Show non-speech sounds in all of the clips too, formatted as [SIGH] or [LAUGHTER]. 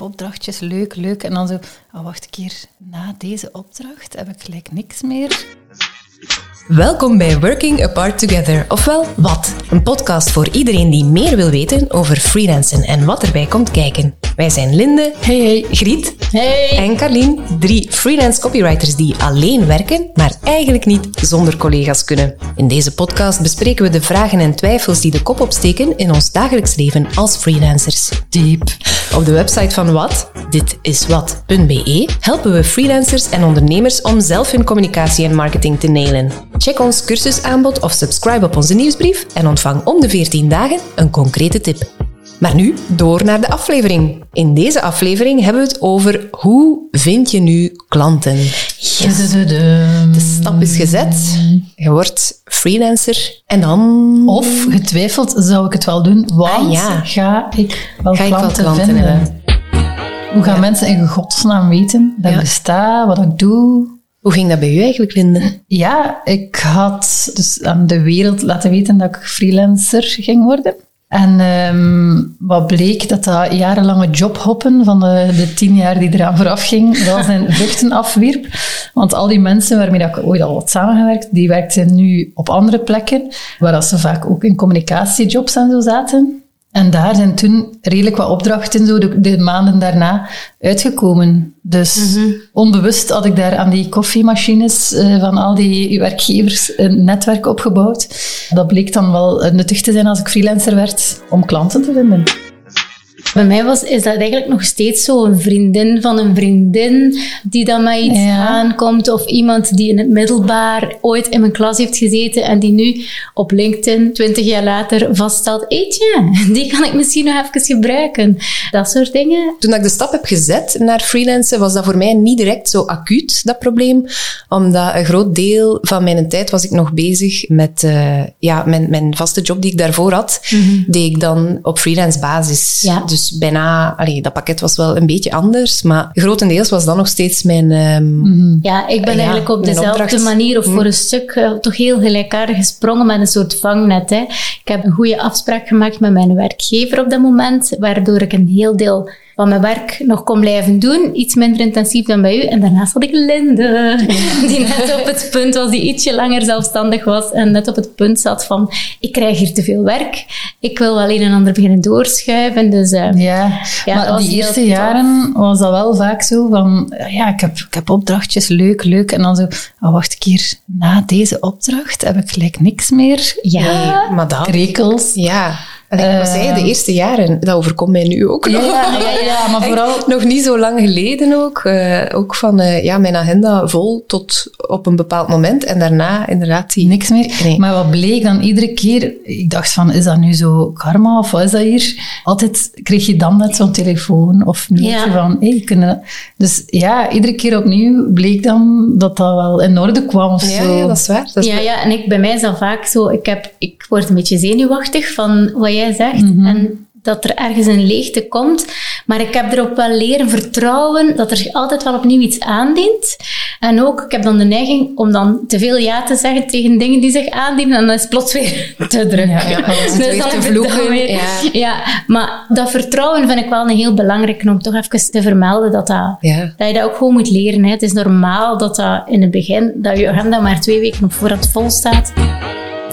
opdrachtjes, leuk, leuk. En dan zo, oh, wacht een keer, na deze opdracht heb ik gelijk niks meer. Welkom bij Working Apart Together, ofwel Wat, een podcast voor iedereen die meer wil weten over freelancen en wat erbij komt kijken. Wij zijn Linde, Hey, hey. Griet Hey. en Carlien, drie freelance copywriters die alleen werken, maar eigenlijk niet zonder collega's kunnen. In deze podcast bespreken we de vragen en twijfels die de kop opsteken in ons dagelijks leven als freelancers. Diep. Op de website van Wat, dit is wat.be, helpen we freelancers en ondernemers om zelf hun communicatie en marketing te nailen. Check ons cursusaanbod of subscribe op onze nieuwsbrief en ontvang om de 14 dagen een concrete tip. Maar nu door naar de aflevering. In deze aflevering hebben we het over hoe vind je nu klanten. De stap is gezet, je wordt freelancer en dan... Of getwijfeld, zou ik het wel doen? Want Ah, ja. ga ik wel Ga ik wel klanten, klanten vinden? hebben? Hoe gaan mensen in godsnaam weten dat Ja. ik besta, wat ik doe? Hoe ging dat bij u eigenlijk, Linde? Ja, ik had dus aan de wereld laten weten dat ik freelancer ging worden. En ehm, wat bleek, dat dat jarenlange jobhoppen van de, de tien jaar die eraan vooraf ging, wel zijn [LAUGHS] vruchten afwierp. Want al die mensen waarmee ik ooit al had samengewerkt, die werkten nu op andere plekken, waar ze vaak ook in communicatiejobs en zo zaten. En daar zijn toen redelijk wat opdrachten zo de, de maanden daarna uitgekomen. Dus onbewust had ik daar aan die koffiemachines eh, van al die werkgevers een netwerk opgebouwd. Dat bleek dan wel eh, nuttig te zijn als ik freelancer werd om klanten te vinden. Bij mij was, is dat eigenlijk nog steeds zo een vriendin van een vriendin die dan met iets Ja. aankomt. Of iemand die in het middelbaar ooit in mijn klas heeft gezeten en die nu op LinkedIn, twintig jaar later, vaststelt, eetje, die kan ik misschien nog even gebruiken. Dat soort dingen. Toen ik de stap heb gezet naar freelancen, was dat voor mij niet direct zo acuut, dat probleem. Omdat een groot deel van mijn tijd was ik nog bezig met eh, ja, mijn, mijn vaste job die ik daarvoor had, deed ik dan op freelance basis. Ja. Dus bijna, allee, dat pakket was wel een beetje anders, maar grotendeels was dat nog steeds mijn... ehm, Ja, ik ben Ja, eigenlijk op dezelfde opdracht. manier of voor een stuk eh, toch heel gelijkaardig gesprongen met een soort vangnet. Hè. Ik heb een goede afspraak gemaakt met mijn werkgever op dat moment, waardoor ik een heel deel van mijn werk nog kon blijven doen. Iets minder intensief dan bij u. En daarnaast had ik Linde, [LAUGHS] die net op het punt was, die ietsje langer zelfstandig was en net op het punt zat van, ik krijg hier te veel werk. Ik wil wel een en ander beginnen doorschuiven. Dus eh, Ja, Ja, maar die eerste tof. jaren was dat wel vaak zo van, ja, ik heb, ik heb opdrachtjes, leuk, leuk. En dan zo, oh, wacht een keer, na deze opdracht heb ik gelijk niks meer. ja, maar dat... Rekels. Ja, Allee, wat zei je, de eerste jaren, dat overkomt mij nu ook Ja, nog. ja, ja, ja, maar vooral... Nog niet zo lang geleden ook. eh, ook van eh, ja, mijn agenda vol tot op een bepaald moment. En daarna inderdaad die... Niks meer. Nee. Maar wat bleek dan iedere keer? Ik dacht van, is dat nu zo karma of wat is dat hier? Altijd kreeg je dan net zo'n telefoon of mailtje Ja. van, hey, kunnen... Dus ja, iedere keer opnieuw bleek dan dat dat wel in orde kwam of Ja, zo. ja, dat is waar. Dat is Ja, ja, en ik, bij mij is dat vaak zo. Ik, heb, ik word een beetje zenuwachtig van wat jij zegt. En dat er ergens een leegte komt. Maar ik heb erop wel leren vertrouwen dat er altijd wel opnieuw iets aandient. En ook, ik heb dan de neiging om dan te veel ja te zeggen tegen dingen die zich aandienen. En dan is het plots weer [LAUGHS] te druk. Ja, ja, het weer dan te vloeken, weer- ja. ja, maar dat vertrouwen vind ik wel een heel belangrijk om toch even te vermelden dat, dat, Ja. dat je dat ook gewoon moet leren. Hè. Het is normaal dat dat in het begin, dat je agenda maar twee weken op voorhand vol staat.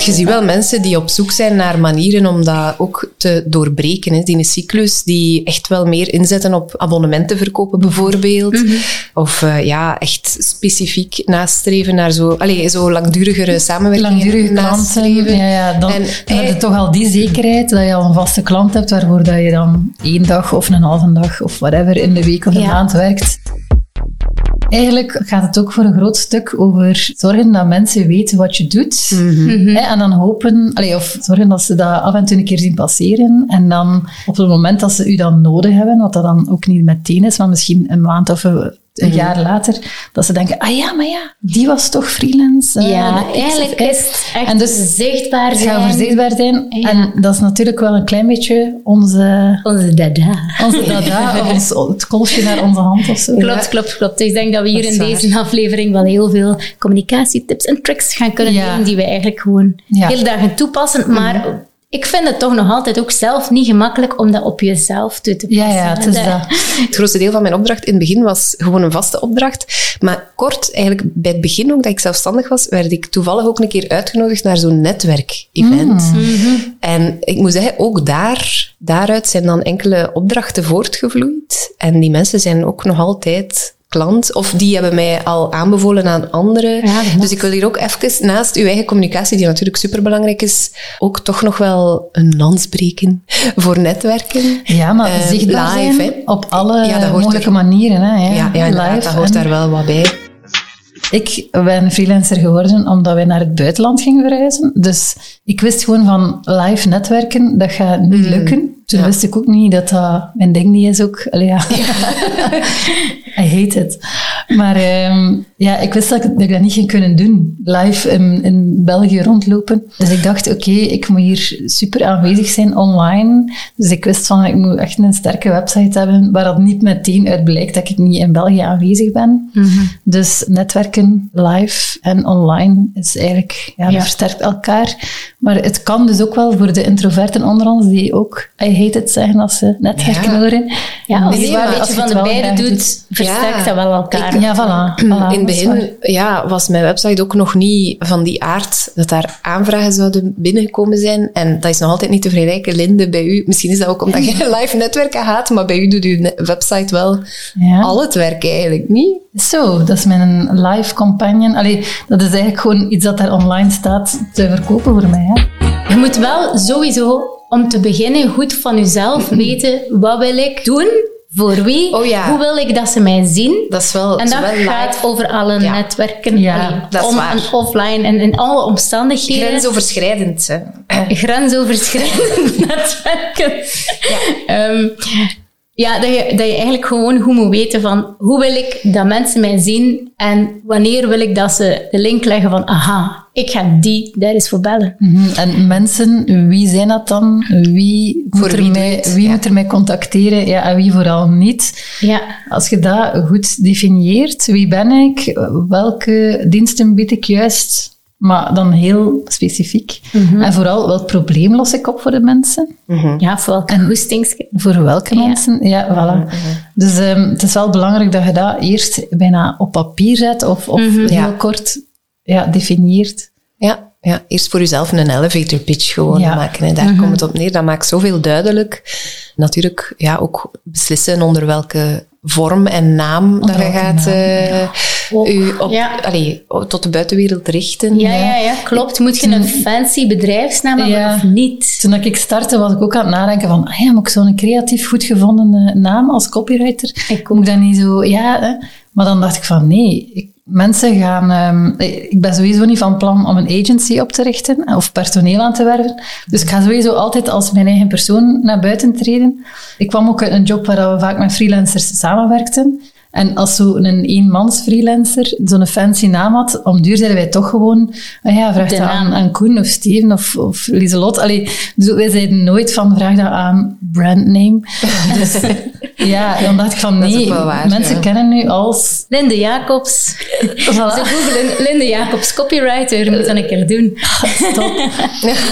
Je ziet wel mensen die op zoek zijn naar manieren om dat ook te doorbreken. Hè. Die een cyclus die echt wel meer inzetten op abonnementen verkopen bijvoorbeeld. Of eh, ja, echt specifiek nastreven naar zo, allez, zo langdurigere samenwerking. Langdurige klanten. Ja, ja, dan, En dan heb je hij- toch al die zekerheid dat je al een vaste klant hebt waarvoor dat je dan één dag of een halve dag of whatever in de week of de Ja. maand werkt. Eigenlijk gaat het ook voor een groot stuk over zorgen dat mensen weten wat je doet. Hè, en dan hopen, allee, of zorgen dat ze dat af en toe een keer zien passeren. En dan op het moment dat ze u dan nodig hebben, wat dat dan ook niet meteen is, maar misschien een maand of een, een jaar later, dat ze denken, ah ja, maar ja, die was toch freelance. eh, Ja, eigenlijk is het echt En dus zichtbaar zijn. over zichtbaar zijn. Ja. En dat is natuurlijk wel een klein beetje onze, Onze dada. onze dada, [LAUGHS] ons, het kolfje naar onze hand of zo. Klopt, klopt, klopt. Ik denk dat we hier Dat in deze aflevering wel heel veel communicatietips en tricks gaan kunnen Ja. die we eigenlijk gewoon hele dagen toepassen. Maar ik vind het toch nog altijd ook zelf niet gemakkelijk om dat op jezelf toe te passen. Ja, ja, het is dat. Het grootste deel van mijn opdracht in het begin was gewoon een vaste opdracht. Maar kort, eigenlijk bij het begin ook, dat ik zelfstandig was, werd ik toevallig ook een keer uitgenodigd naar zo'n netwerkevent. En ik moet zeggen, ook daar, daaruit zijn dan enkele opdrachten voortgevloeid. En die mensen zijn ook nog altijd klant. Of die hebben mij al aanbevolen aan anderen. Ja, dus ik wil hier ook even, naast uw eigen communicatie, die natuurlijk superbelangrijk is, ook toch nog wel een lans breken [LAUGHS] voor netwerken. Ja, maar Eh, zichtbaar live, zijn op alle Ja, dat hoort mogelijke er- manieren. Hè, ja. Ja, Live dat hoort en- daar wel wat bij. Ik ben freelancer geworden omdat wij naar het buitenland gingen verhuizen. Dus ik wist gewoon van live netwerken, dat gaat niet lukken. Toen Ja. wist ik ook niet dat dat mijn ding niet is ook. Allee, ja. [LAUGHS] I hate it. Maar ehm, ja, ik wist dat ik, dat ik dat niet ging kunnen doen. Live in, in België rondlopen. Dus ik dacht, oké, ik moet hier super aanwezig zijn online. Dus ik wist van, ik moet echt een sterke website hebben waar dat niet meteen uit blijkt dat ik niet in België aanwezig ben. Dus netwerken live en online is eigenlijk, ja, dat Ja. versterkt elkaar. Maar het kan dus ook wel voor de introverten onder ons die ook I hate it zeggen als ze netwerken Ja. horen. Ja, als Nee, je maar een als beetje je van het de beide doet, doet. versterkt Ja. dat wel elkaar. Ja, voilà. voilà in het begin ja, was mijn website ook nog niet van die aard dat daar aanvragen zouden binnengekomen zijn. En dat is nog altijd niet te vergelijken. Linde, bij u, misschien is dat ook omdat [LAUGHS] je live netwerken haat, maar bij u doet uw website wel Ja. al het werk eigenlijk niet. Zo, dat is mijn live companion. Allee, dat is eigenlijk gewoon iets dat daar online staat te verkopen voor mij. Hè? Je moet wel sowieso, om te beginnen, goed van jezelf [LAUGHS] weten, wat wil ik doen? Voor wie? Oh ja. Hoe wil ik dat ze mij zien? Dat is wel En dat live- gaat over alle Ja. netwerken, Ja, allee, dat is on- waar. en offline en in alle omstandigheden. grensoverschrijdend. Hè. [LAUGHS] grensoverschrijdend [LAUGHS] netwerken. Ja, ja dat, je, dat je eigenlijk gewoon goed moet weten van hoe wil ik dat mensen mij zien en wanneer wil ik dat ze de link leggen van aha, ik ga die daar eens voor bellen. Mhm. En mensen, wie zijn dat dan? Wie, moet Voor er, mij, wie Ja. moet er mij contacteren? Ja, en wie vooral niet? Ja, Als je dat goed definieert, wie ben ik? Welke diensten bied ik juist? Maar dan heel specifiek. En vooral, welk probleem los ik op voor de mensen? ja voor welke goestings. Voor welke Ja. mensen? Ja, voilà. Dus ehm, het is wel belangrijk dat je dat eerst bijna op papier zet of, of heel Ja. kort ja, definieert. Ja, ja, eerst voor jezelf een elevator pitch gewoon Ja. maken. En daar komt het op neer. Dat maakt zoveel duidelijk. Natuurlijk, ja, ook beslissen onder welke vorm en naam dat je gaat eh, Ook, u op, ja. allee, tot de buitenwereld richten. Ja, ja, ja, klopt. Moet je een fancy bedrijfsnaam hebben Ja. of niet? Toen ik startte, was ik ook aan het nadenken van, ah ja, moet ik zo'n creatief goed gevonden eh, naam als copywriter? Ik Moet ik dat niet zo, ja. Hè? Maar dan dacht ik van, nee, ik, mensen gaan... ehm, ik ben sowieso niet van plan om een agency op te richten of personeel aan te werven. Dus ik ga sowieso altijd als mijn eigen persoon naar buiten treden. Ik kwam ook uit een job waar we vaak met freelancers samenwerkten. En als zo'n eenmans freelancer zo'n fancy naam had, om duur zeiden wij toch gewoon, ah ja, vraag dat aan, aan Koen of Steven of, of Lieselot. Allee, dus wij zeiden nooit van, vraag dat aan brandname. [LAUGHS] Dus ja, dan dacht ik van, nee, waar, mensen ja. kennen nu als... Linde Jacobs. Voilà. Ze googelen Linde Jacobs, copywriter. Moet dat een keer doen. Stop.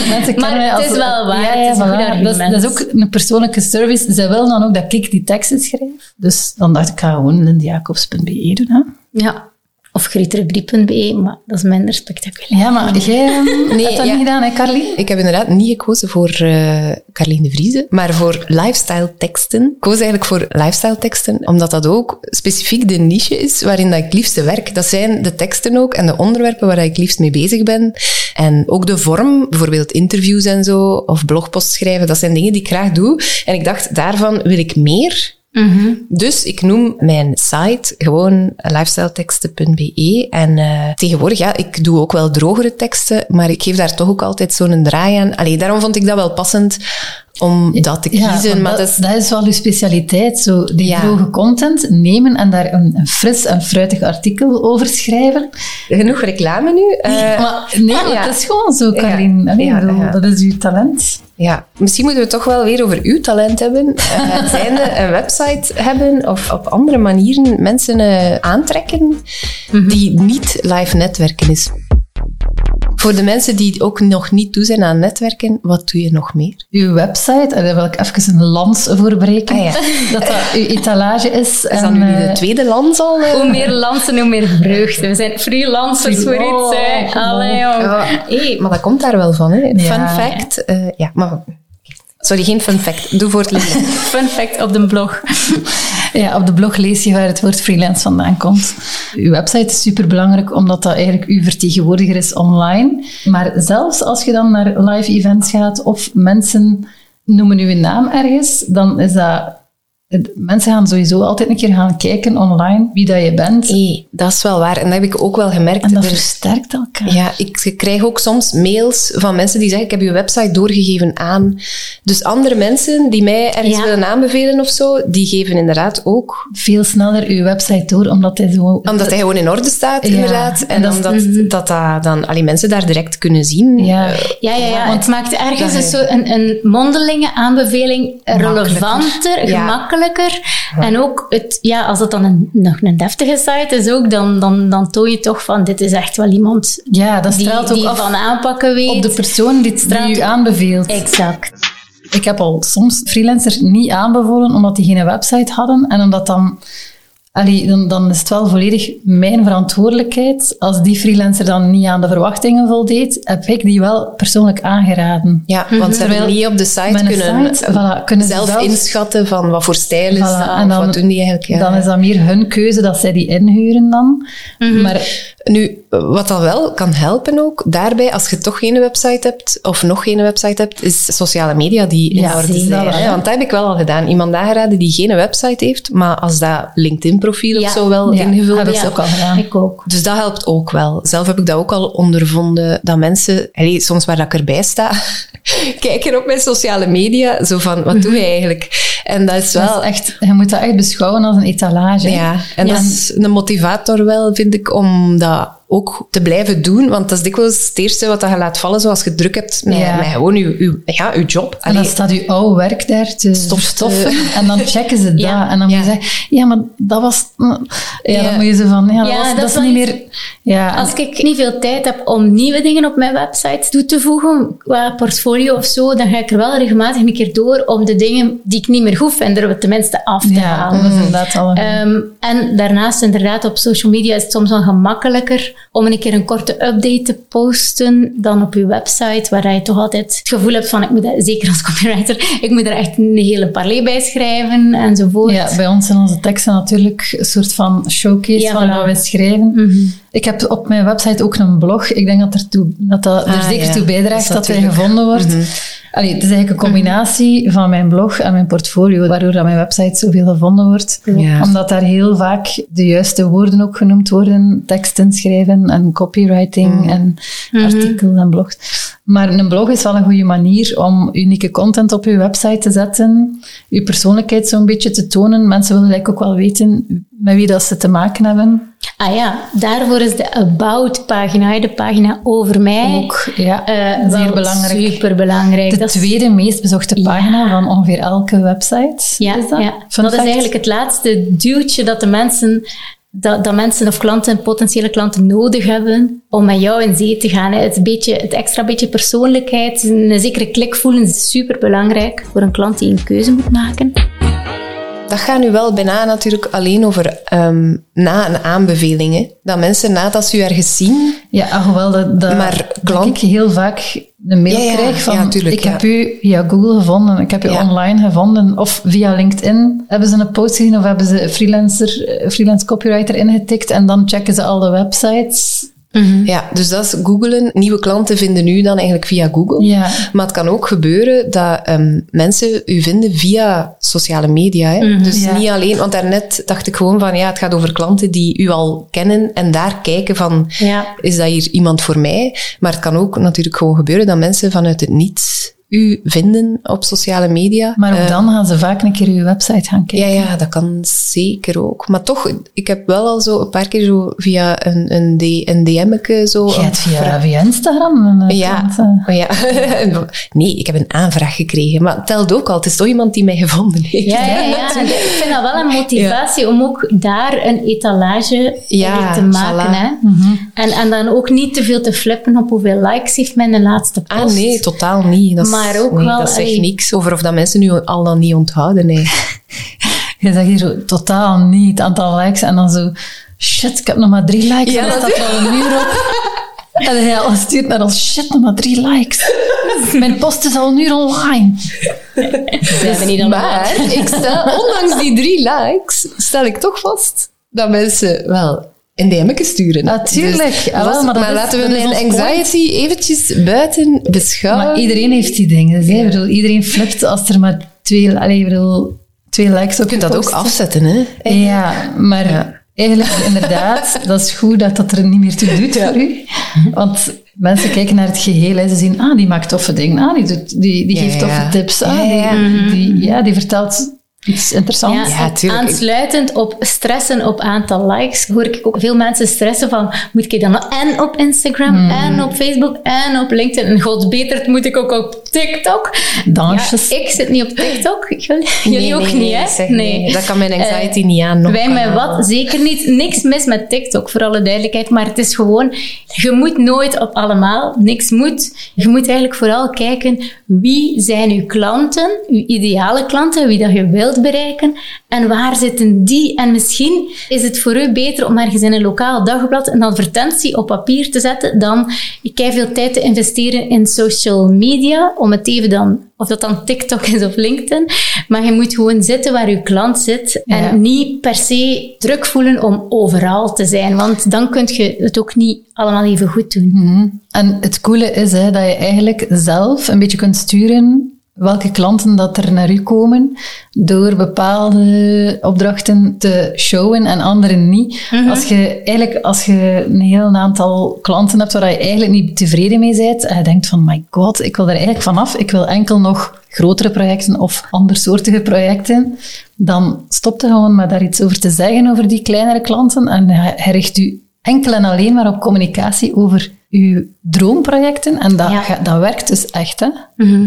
Mensen Maar kennen mij het is wel waar, Ja, het is voilà. dat, is, dat is ook een persoonlijke service. Zij willen dan ook dat ik die teksten schrijf. Dus dan dacht ik, ga gewoon lindjacobs.be doen. Hè? Ja. Of grieterbrie.be, maar dat is minder spectaculair. Ja, maar jij [LAUGHS] ehm, Nee, hebt dat ja. niet gedaan, hè, Carly? Ik heb inderdaad niet gekozen voor eh Carlien de Vrieze, maar voor lifestyle teksten. Ik koos eigenlijk voor lifestyle teksten, omdat dat ook specifiek de niche is waarin dat ik liefste werk. Dat zijn de teksten ook en de onderwerpen waar ik liefst mee bezig ben. En ook de vorm, bijvoorbeeld interviews en zo, of blogposts schrijven, dat zijn dingen die ik graag doe. En ik dacht, daarvan wil ik meer. Dus ik noem mijn site gewoon lifestyleteksten.be. En eh, tegenwoordig, ja, ik doe ook wel drogere teksten, maar ik geef daar toch ook altijd zo'n draai aan. Allee, daarom vond ik dat wel passend om dat te kiezen. want maar dat, dat is, dat is wel uw specialiteit, zo die Ja. droge content nemen en daar een, een fris en fruitig artikel over schrijven. genoeg reclame nu. Eh, [LAUGHS] maar nee, ja. het is gewoon zo, Carlien. Allee, Ja, bedoel, ja. Dat is uw talent. Ja, misschien moeten we het toch wel weer over uw talent hebben. Uh, [LAUGHS] zijnde een website hebben of op andere manieren mensen eh, aantrekken die niet live netwerken is. Voor de mensen die ook nog niet toe zijn aan netwerken, wat doe je nog meer? Uw website, en daar wil ik even een lans voor breken. Ah, ja. [LAUGHS] Dat dat uw etalage is. Is en, dat nu de eh, tweede lans al? eh? Hoe meer lansen, hoe meer vreugde. We zijn freelancers voor Oh, iets. Hè. Allee, jong. Hey, maar dat komt daar wel van, hè? Fun Ja. fact. eh, ja, maar... Sorry, geen fun fact. Doe voor het leven. [LAUGHS] Fun fact op de blog. Ja, op de blog lees je waar het woord freelance vandaan komt. Uw website is superbelangrijk, omdat dat eigenlijk uw vertegenwoordiger is online. Maar zelfs als je dan naar live events gaat of mensen noemen uw naam ergens, dan is dat... Mensen gaan sowieso altijd een keer gaan kijken online wie dat je bent. Hey, dat is wel waar. En dat heb ik ook wel gemerkt. En dat Er- versterkt elkaar. Ja, ik krijg ook soms mails van mensen die zeggen, ik heb je website doorgegeven aan. Dus andere mensen die mij ergens Ja. willen aanbevelen of zo, die geven inderdaad ook. Veel sneller uw website door, omdat hij zo... Omdat hij gewoon in orde staat, Ja, inderdaad. En, en dat is- omdat dat, dat dan allee, mensen daar direct kunnen zien. Ja. Eh, Ja, ja, ja. want het maakt ergens een, zo een, een mondelinge aanbeveling relevanter, Ja. En ook, het, ja, als het dan een, nog een deftige site is ook, dan, dan, dan toon je toch van, dit is echt wel iemand Ja, dat die, straalt ook die af van aanpakken weet. op de persoon die, straalt die u ook- aanbeveelt. Exact. Ik heb al soms freelancers niet aanbevolen omdat die geen website hadden en omdat dan... Allee, dan, dan is het wel volledig mijn verantwoordelijkheid. Als die freelancer dan niet aan de verwachtingen voldeed, heb ik die wel persoonlijk aangeraden. Ja, want ze hebben Terwijl niet op de site kunnen, site, voilà, kunnen ze zelf, zelf- inschatten van wat voor stijl is Voilà, dat, en dan- wat doen die eigenlijk. Ja. Dan is dat meer hun keuze dat zij die inhuren dan. Maar Nu, wat dan wel kan helpen ook, daarbij, als je toch geen website hebt, of nog geen website hebt, is sociale media die in Ja, orde zijn. Want dat heb ik wel al gedaan. Iemand aangeraden die geen website heeft, maar als dat LinkedIn-profiel Ja. of zo wel ingevuld heb ik is. ook al gedaan. Ik ook. Dus dat helpt ook wel. Zelf heb ik dat ook al ondervonden, dat mensen, allee, soms waar dat ik erbij sta, [LAUGHS] kijken op mijn sociale media, zo van, wat doe je eigenlijk? En dat is dat wel is echt, je moet dat echt beschouwen als een etalage. ja, en dat is een motivator wel, vind ik, om dat ook te blijven doen. Want dat is dikwijls het eerste wat je laat vallen, zoals je druk hebt met, Ja. met gewoon je, je, ja, je job. En dan staat uw oude werk daar te Stofstoffen. En dan checken ze [LAUGHS] dat. Ja, En dan moet je ja. zeggen, ja, maar dat was... Ja, Ja. dan moet je zo van, ja, dat, Ja, was, dat dat, is niet meer... Ja, Als ik niet veel tijd heb om nieuwe dingen op mijn website toe te voegen, qua portfolio of zo, dan ga ik er wel regelmatig een keer door om de dingen die ik niet meer goed vind, er tenminste af te ja, halen. dat is inderdaad al een... Ehm, en daarnaast, inderdaad, op social media is het soms wel gemakkelijker om een keer een korte update te posten dan op je website, waar je toch altijd het gevoel hebt van, ik moet, dat- zeker als copywriter, [LAUGHS] ik moet er echt een hele parley bij schrijven enzovoort. Ja, bij ons zijn onze teksten natuurlijk een soort van showcase Ja, van voilà. wat we schrijven. Mhm. Ik heb op mijn website ook een blog. Ik denk dat er, toe, dat, dat er Ah, zeker ja. toe bijdraagt Dat dat, hij gevonden wordt. Allee, het is eigenlijk een combinatie van mijn blog en mijn portfolio, waardoor dat mijn website zoveel gevonden wordt. Ja. Omdat daar heel vaak de juiste woorden ook genoemd worden, teksten schrijven en copywriting en artikelen en blogs. Maar een blog is wel een goede manier om unieke content op je website te zetten, je persoonlijkheid zo'n beetje te tonen. Mensen willen eigenlijk ook wel weten met wie dat ze te maken hebben. Ah ja, daarvoor is de About-pagina, de pagina over mij, Ook, ja, eh, zeer belangrijk. Super belangrijk. De tweede meest bezochte pagina van ongeveer elke website. Ja, is dat? ja. Dat is eigenlijk het laatste duwtje dat de mensen, dat, dat mensen of klanten, potentiële klanten nodig hebben om met jou in zee te gaan. Het, beetje, het extra beetje persoonlijkheid, een zekere klik voelen is super belangrijk voor een klant die een keuze moet maken. Dat gaat nu wel bijna natuurlijk alleen over ehm, na een aanbeveling. hè. Dat mensen nadat ze u ergens zien, Ja, alhoewel dat, dat, Maar dat klant- ik heel vaak een mail Ja, ja, krijg van ja, tuurlijk, ik heb u via Google gevonden, ik heb u online gevonden of via LinkedIn hebben ze een post gezien of hebben ze freelancer, eh, freelance copywriter ingetikt en dan checken ze al websites. Ja, dus dat is googlen. Nieuwe klanten vinden u dan eigenlijk via Google. Ja. Maar het kan ook gebeuren dat ehm, mensen u vinden via sociale media. Hè? Dus Ja. niet alleen, want daarnet dacht ik gewoon van ja, het gaat over klanten die u al kennen en daar kijken van Ja. is dat hier iemand voor mij? Maar het kan ook natuurlijk gewoon gebeuren dat mensen vanuit het niets u vinden op sociale media. Maar ook Eh, dan gaan ze vaak een keer uw website gaan kijken. ja, ja, dat kan zeker ook. Maar toch, ik heb wel al zo een paar keer zo via een, een, D, een DM'ke zo... Je hebt via, via Instagram een eh, Ja, eh. oh ja. [LAUGHS] nee, ik heb een aanvraag gekregen. Maar het telt ook al. Het is toch iemand die mij gevonden heeft. Ja, ja, ja. En [LAUGHS] Ik vind dat wel een motivatie om ook daar een etalage Ja, te maken. voilà. Hè? En, en dan ook niet te veel te flippen op hoeveel likes heeft mijn laatste post. Ah, nee, totaal niet. Dat is, Maar ook nee, wel, Dat zegt niks over of dat mensen nu al dan niet onthouden. Nee. [LAUGHS] Je zegt hier zo totaal niet het aantal likes en dan zo, shit, ik heb nog maar drie likes Ja, en dan dat staat al een op. [LAUGHS] En hij al stuurt naar ons, shit, nog maar drie likes. [LAUGHS] Mijn post is al uur online. Hebben niet Maar ik stel, ondanks die drie likes, stel ik toch vast dat mensen wel een DM'tje sturen. Natuurlijk. Dus Ah, wel, is- maar laten we mijn point. anxiety eventjes buiten beschouwen. Maar iedereen heeft die dingen. Ik bedoel, iedereen flipt als er maar twee, allee, bedoel, twee likes op Je kunt dat ook afzetten, hè? Ja, maar eigenlijk inderdaad, [LAUGHS] dat is goed dat dat er niet meer toe doet voor u. Want mensen kijken naar het geheel. Hè. Ze zien, ah, die maakt toffe dingen. Ah, die, doet, die, die geeft toffe tips. Ah. Die, die, ja, die vertelt iets interessants. Ja, aansluitend op stressen op aantal likes, hoor ik ook veel mensen stressen van, moet ik dan en op Instagram, Hmm. en op Facebook, en op LinkedIn, en god beter, het moet ik ook op TikTok. Dansjes. Ja, ik zit niet op TikTok, jullie, jullie Nee, ook nee, niet, nee, hè? zeg, nee. Dat kan mijn anxiety niet aan. nog Wij met wat? Zeker niet. Niks mis met TikTok, voor alle duidelijkheid. Maar het is gewoon, je moet nooit op allemaal. Niks moet. Je moet eigenlijk vooral kijken, wie zijn uw klanten, uw ideale klanten, wie dat je wilt bereiken. En waar zitten die? En misschien is het voor u beter om ergens in een lokaal dagblad een advertentie op papier te zetten dan kei veel tijd te investeren in social media, om het even dan, of dat dan TikTok is of LinkedIn. Maar je moet gewoon zitten waar je klant zit en Ja. niet per se druk voelen om overal te zijn, want dan kun je het ook niet allemaal even goed doen. Mhm. En het coole is hè, dat je eigenlijk zelf een beetje kunt sturen welke klanten dat er naar u komen door bepaalde opdrachten te showen en andere niet. Als je eigenlijk als je een heel aantal klanten hebt waar je eigenlijk niet tevreden mee bent en je denkt van my god, ik wil er eigenlijk vanaf, ik wil enkel nog grotere projecten of andersoortige projecten, dan stop er gewoon met daar iets over te zeggen over die kleinere klanten en hij richt u enkel en alleen maar op communicatie over uw droomprojecten. En dat, Ja. ga- dat werkt dus echt, hè?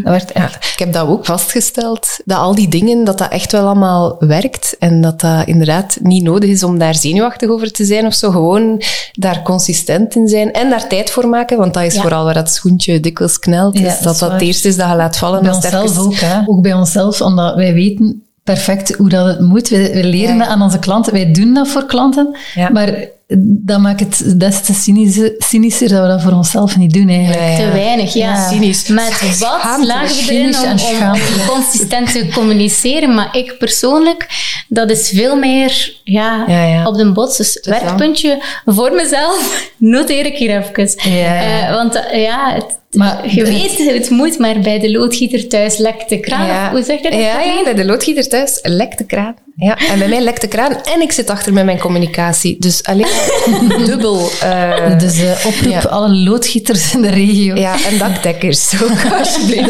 Dat werkt echt. Ik heb dat ook vastgesteld, dat al die dingen, dat dat echt wel allemaal werkt en dat dat inderdaad niet nodig is om daar zenuwachtig over te zijn of zo. Gewoon daar consistent in zijn en daar tijd voor maken, want dat is Ja. vooral waar dat schoentje dikwijls knelt. Ja, is dat dat is dat het eerste is dat je laat vallen. Bij onszelf ook, hè? Ook bij onszelf, omdat wij weten perfect hoe dat het moet. We, we leren Ja. dat aan onze klanten. Wij doen dat voor klanten. Ja. Maar dat maakt het des te cynische- cynischer dat we dat voor onszelf niet doen, eigenlijk. Ja, ja. Te weinig, ja. Ja. Cynisch. Met wat slagen we erin om, consistent te communiceren? Maar ik persoonlijk, dat is veel meer ja, Ja, ja. op de bots. Dus werkpuntje voor mezelf, [LAUGHS] noteer ik hier even. Ja, ja. Eh, want eh, ja, het, Maar je het- weet, het moet, maar bij de loodgieter thuis lekt de kraan. Ja. Hoe zeg je dat? Ja, ja, bij de loodgieter thuis lekt de kraan. Ja, en bij mij lekt de kraan en ik zit achter met mijn communicatie. Dus alleen [LAUGHS] dubbel. eh, Dus eh, oproep Ja. alle loodgieters in de regio. ja, en dakdekkers ook, [LAUGHS] alsjeblieft.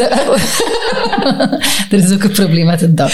er is ook een probleem met het dak.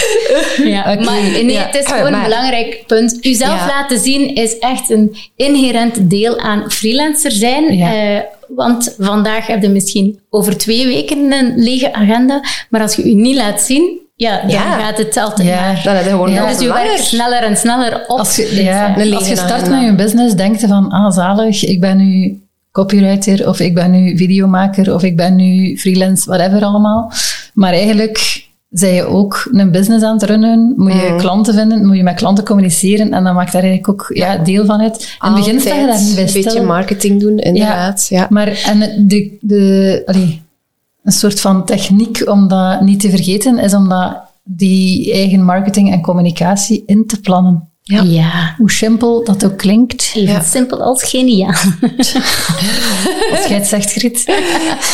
Ja, Oké, maar nee, ja. het is gewoon Maar- een belangrijk punt. Uzelf Ja. laten zien is echt een inherent deel aan freelancer zijn. Ja. Eh, want vandaag heb je misschien over twee weken een lege agenda. Maar als je je niet laat zien, ja, dan Ja. gaat het altijd Ja. maar. Dan heb je gewoon Ja, Dus je langer. werkt sneller en sneller op. Als je, ja, als je lege start met je business, denk je van, ah zalig, ik ben nu copywriter, of ik ben nu videomaker, of ik ben nu freelance, whatever allemaal. Maar eigenlijk zijn je ook een business aan het runnen, moet je Mm. klanten vinden, moet je met klanten communiceren, en dan maakt daar eigenlijk ook ja, deel van uit. In het begin sta je daar Altijd niet bij een beetje marketing doen, inderdaad. Ja. Maar en de, de, allee, een soort van techniek om dat niet te vergeten, is om dat, die eigen marketing en communicatie in te plannen. Ja. Ja. Hoe simpel dat ook klinkt, Even Ja. simpel als geniaal. als jij het zegt, Griet.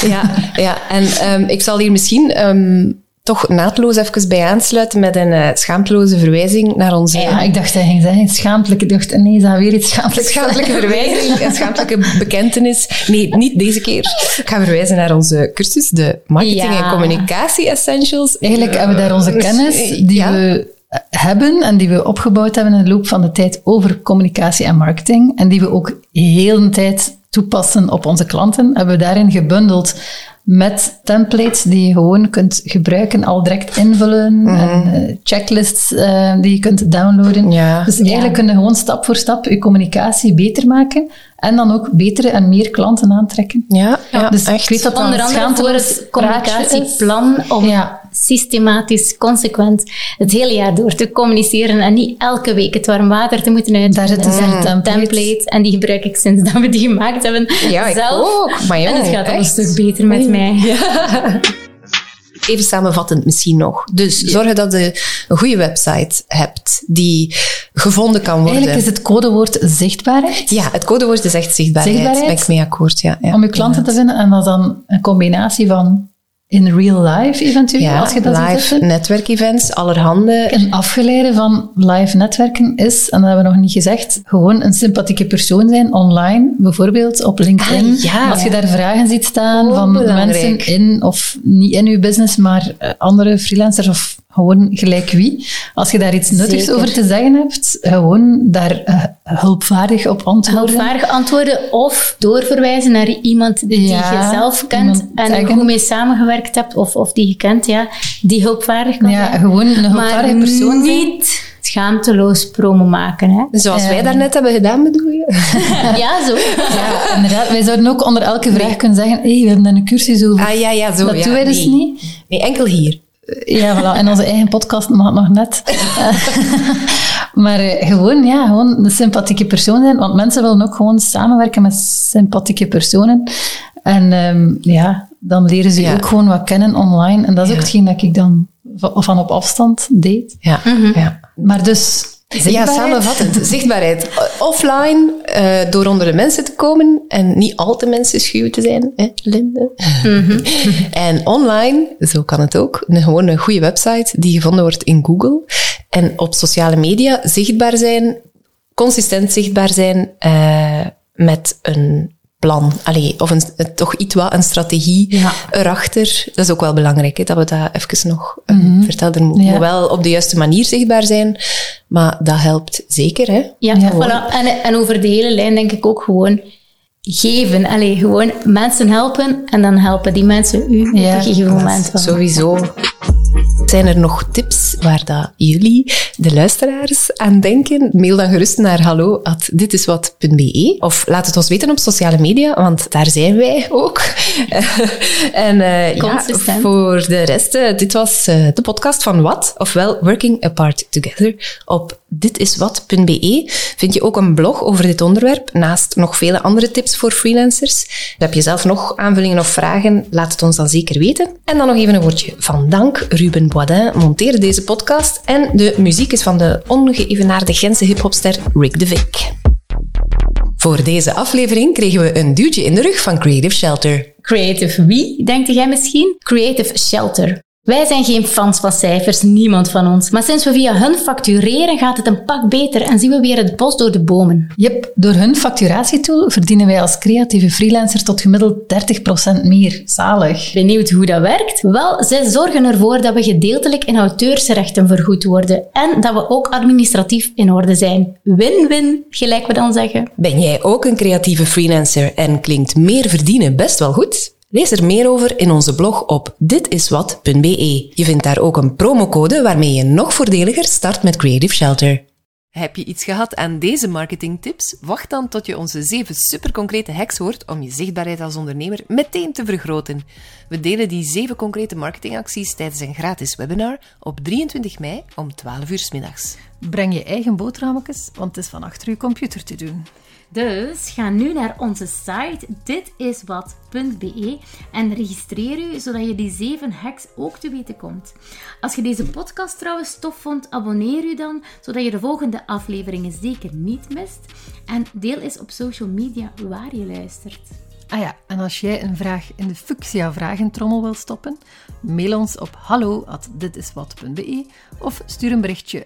Ja, ja. en ehm, ik zal hier misschien ehm, toch naadloos even bij aansluiten met een uh, schaamteloze verwijzing naar onze... Ja, ik dacht dat ging zeggen schaamtelijke. Dacht, nee, is dat weer iets schaamtelijks? Schaamtelijke verwijzing, [LAUGHS] een schaamtelijke bekentenis. Nee, niet deze keer. Ik ga verwijzen naar onze cursus, de Marketing en Communicatie Essentials. Eigenlijk hebben we daar onze kennis die we hebben en die we opgebouwd hebben in de loop van de tijd over communicatie en marketing en die we ook heel de tijd toepassen op onze klanten, hebben we daarin gebundeld met templates die je gewoon kunt gebruiken, al direct invullen, mm en uh, checklists uh, die je kunt downloaden. Ja. Dus eigenlijk ja. kun je gewoon stap voor stap je communicatie beter maken en dan ook betere en meer klanten aantrekken. Ja, ja dus echt. ik weet dat Onder andere voor het communicatieplan om ja. Systematisch, consequent het hele jaar door te communiceren en niet elke week het warm water te moeten uit. Daar zit dus een template. En die gebruik ik sinds dat we die gemaakt hebben ja, zelf. Ook. Maar en het gaat al een stuk beter met mij. Ja. Even samenvattend misschien nog. Dus zorg dat je een goede website hebt die gevonden kan worden. Eigenlijk is het codewoord zichtbaarheid. Ja, het codewoord is echt zichtbaarheid. zichtbaarheid. Ben ik mee akkoord, ja. ja om je klanten te vinden en dat dan een combinatie van in real life eventueel, ja, als je dat live netwerkevents, allerhande. Een afgeleide van live netwerken is, en dat hebben we nog niet gezegd, gewoon een sympathieke persoon zijn online, bijvoorbeeld op LinkedIn. Ah, ja, als je daar vragen ziet staan oh, van belangrijk. mensen in, of niet in uw business, maar uh, andere freelancers of gewoon gelijk wie. Als je daar iets nuttigs Zeker. over te zeggen hebt, gewoon daar uh, hulpvaardig op antwoorden. Hulpvaardig antwoorden of doorverwijzen naar iemand die Ja, je zelf kent en zeggen. goed mee samengewerkt hebt of, of die je kent, ja, die hulpvaardig kan Ja, zijn. gewoon een hulpvaardige maar persoon zijn. niet schaamteloos promo maken. Hè. Zoals wij Eh, daarnet hebben gedaan, bedoel je? [LAUGHS] ja, zo. Ja, inderdaad. Wij zouden ook onder elke vraag kunnen zeggen, hey, we hebben daar een cursus over. Ah ja, ja, zo. dat ja. doen wij dus nee. niet. Nee, enkel hier. Ja, voilà. In onze eigen podcast mag het nog net. [LAUGHS] maar eh, gewoon, ja, gewoon een sympathieke persoon zijn. Want mensen willen ook gewoon samenwerken met sympathieke personen. En ehm, ja, dan leren ze Ja. ook gewoon wat kennen online. En dat is ook hetgeen dat ik dan va- van op afstand deed. Ja, ja. Maar dus... Ja, samenvattend. Zichtbaarheid. Offline, eh, door onder de mensen te komen en niet al te mensen schuw te zijn, hè, Linde? [LAUGHS] en online, zo kan het ook, een, gewoon een goede website die gevonden wordt in Google. En op sociale media zichtbaar zijn, consistent zichtbaar zijn eh, met een plan. Allee, of een, toch iets wat, een strategie Ja. erachter. Dat is ook wel belangrijk, hè, dat we dat even nog eh, vertelden. Er moet, Ja. moet wel op de juiste manier zichtbaar zijn, maar dat helpt zeker. Hè? Ja, Ja. voilà. En, en over de hele lijn denk ik ook gewoon geven. Allee, gewoon mensen helpen en dan helpen die mensen u Ja, op een gegeven moment. Sowieso. Zijn er nog tips waar dat jullie, de luisteraars, aan denken? Mail dan gerust naar hallo.ditiswat.be of laat het ons weten op sociale media, want daar zijn wij ook. [LAUGHS] en eh, ja, voor de rest, eh, dit was eh, de podcast van Wat, ofwel Working Apart Together. Op ditiswat.be vind je ook een blog over dit onderwerp, naast nog vele andere tips voor freelancers. Heb je zelf nog aanvullingen of vragen? Laat het ons dan zeker weten. En dan nog even een woordje van dank. Ruben Boisdin monteerde deze podcast en de muziek is van de ongeëvenaarde Gentse hiphopster Rick de Vic. Voor deze aflevering kregen we een duwtje in de rug van Creative Shelter. Creative wie, denkt jij misschien? Creative Shelter. Wij zijn geen fans van cijfers, niemand van ons. Maar sinds we via hun factureren gaat het een pak beter en zien we weer het bos door de bomen. Yep, door hun facturatietool verdienen wij als creatieve freelancer tot gemiddeld 30% meer. Zalig. Benieuwd hoe dat werkt? Wel, zij zorgen ervoor dat we gedeeltelijk in auteursrechten vergoed worden en dat we ook administratief in orde zijn. Win-win, gelijk we dan zeggen. Ben jij ook een creatieve freelancer en klinkt meer verdienen best wel goed? Lees er meer over in onze blog op ditiswat.be. Je vindt daar ook een promocode waarmee je nog voordeliger start met Creative Shelter. Heb je iets gehad aan deze marketingtips? Wacht dan tot je onze zeven superconcrete hacks hoort om je zichtbaarheid als ondernemer meteen te vergroten. We delen die zeven concrete marketingacties tijdens een gratis webinar op 23 mei om 12 uur 's middags. Breng je eigen boterhammetjes, want het is van achter je computer te doen. Dus ga nu naar onze site ditiswat.be en registreer u zodat je die zeven hacks ook te weten komt. Als je deze podcast trouwens tof vond, abonneer u dan zodat je de volgende afleveringen zeker niet mist. En deel eens op social media waar je luistert. Ah ja, en als jij een vraag in de Fuchsia vragentrommel wil stoppen, mail ons op hallo@ditiswat.be of stuur een berichtje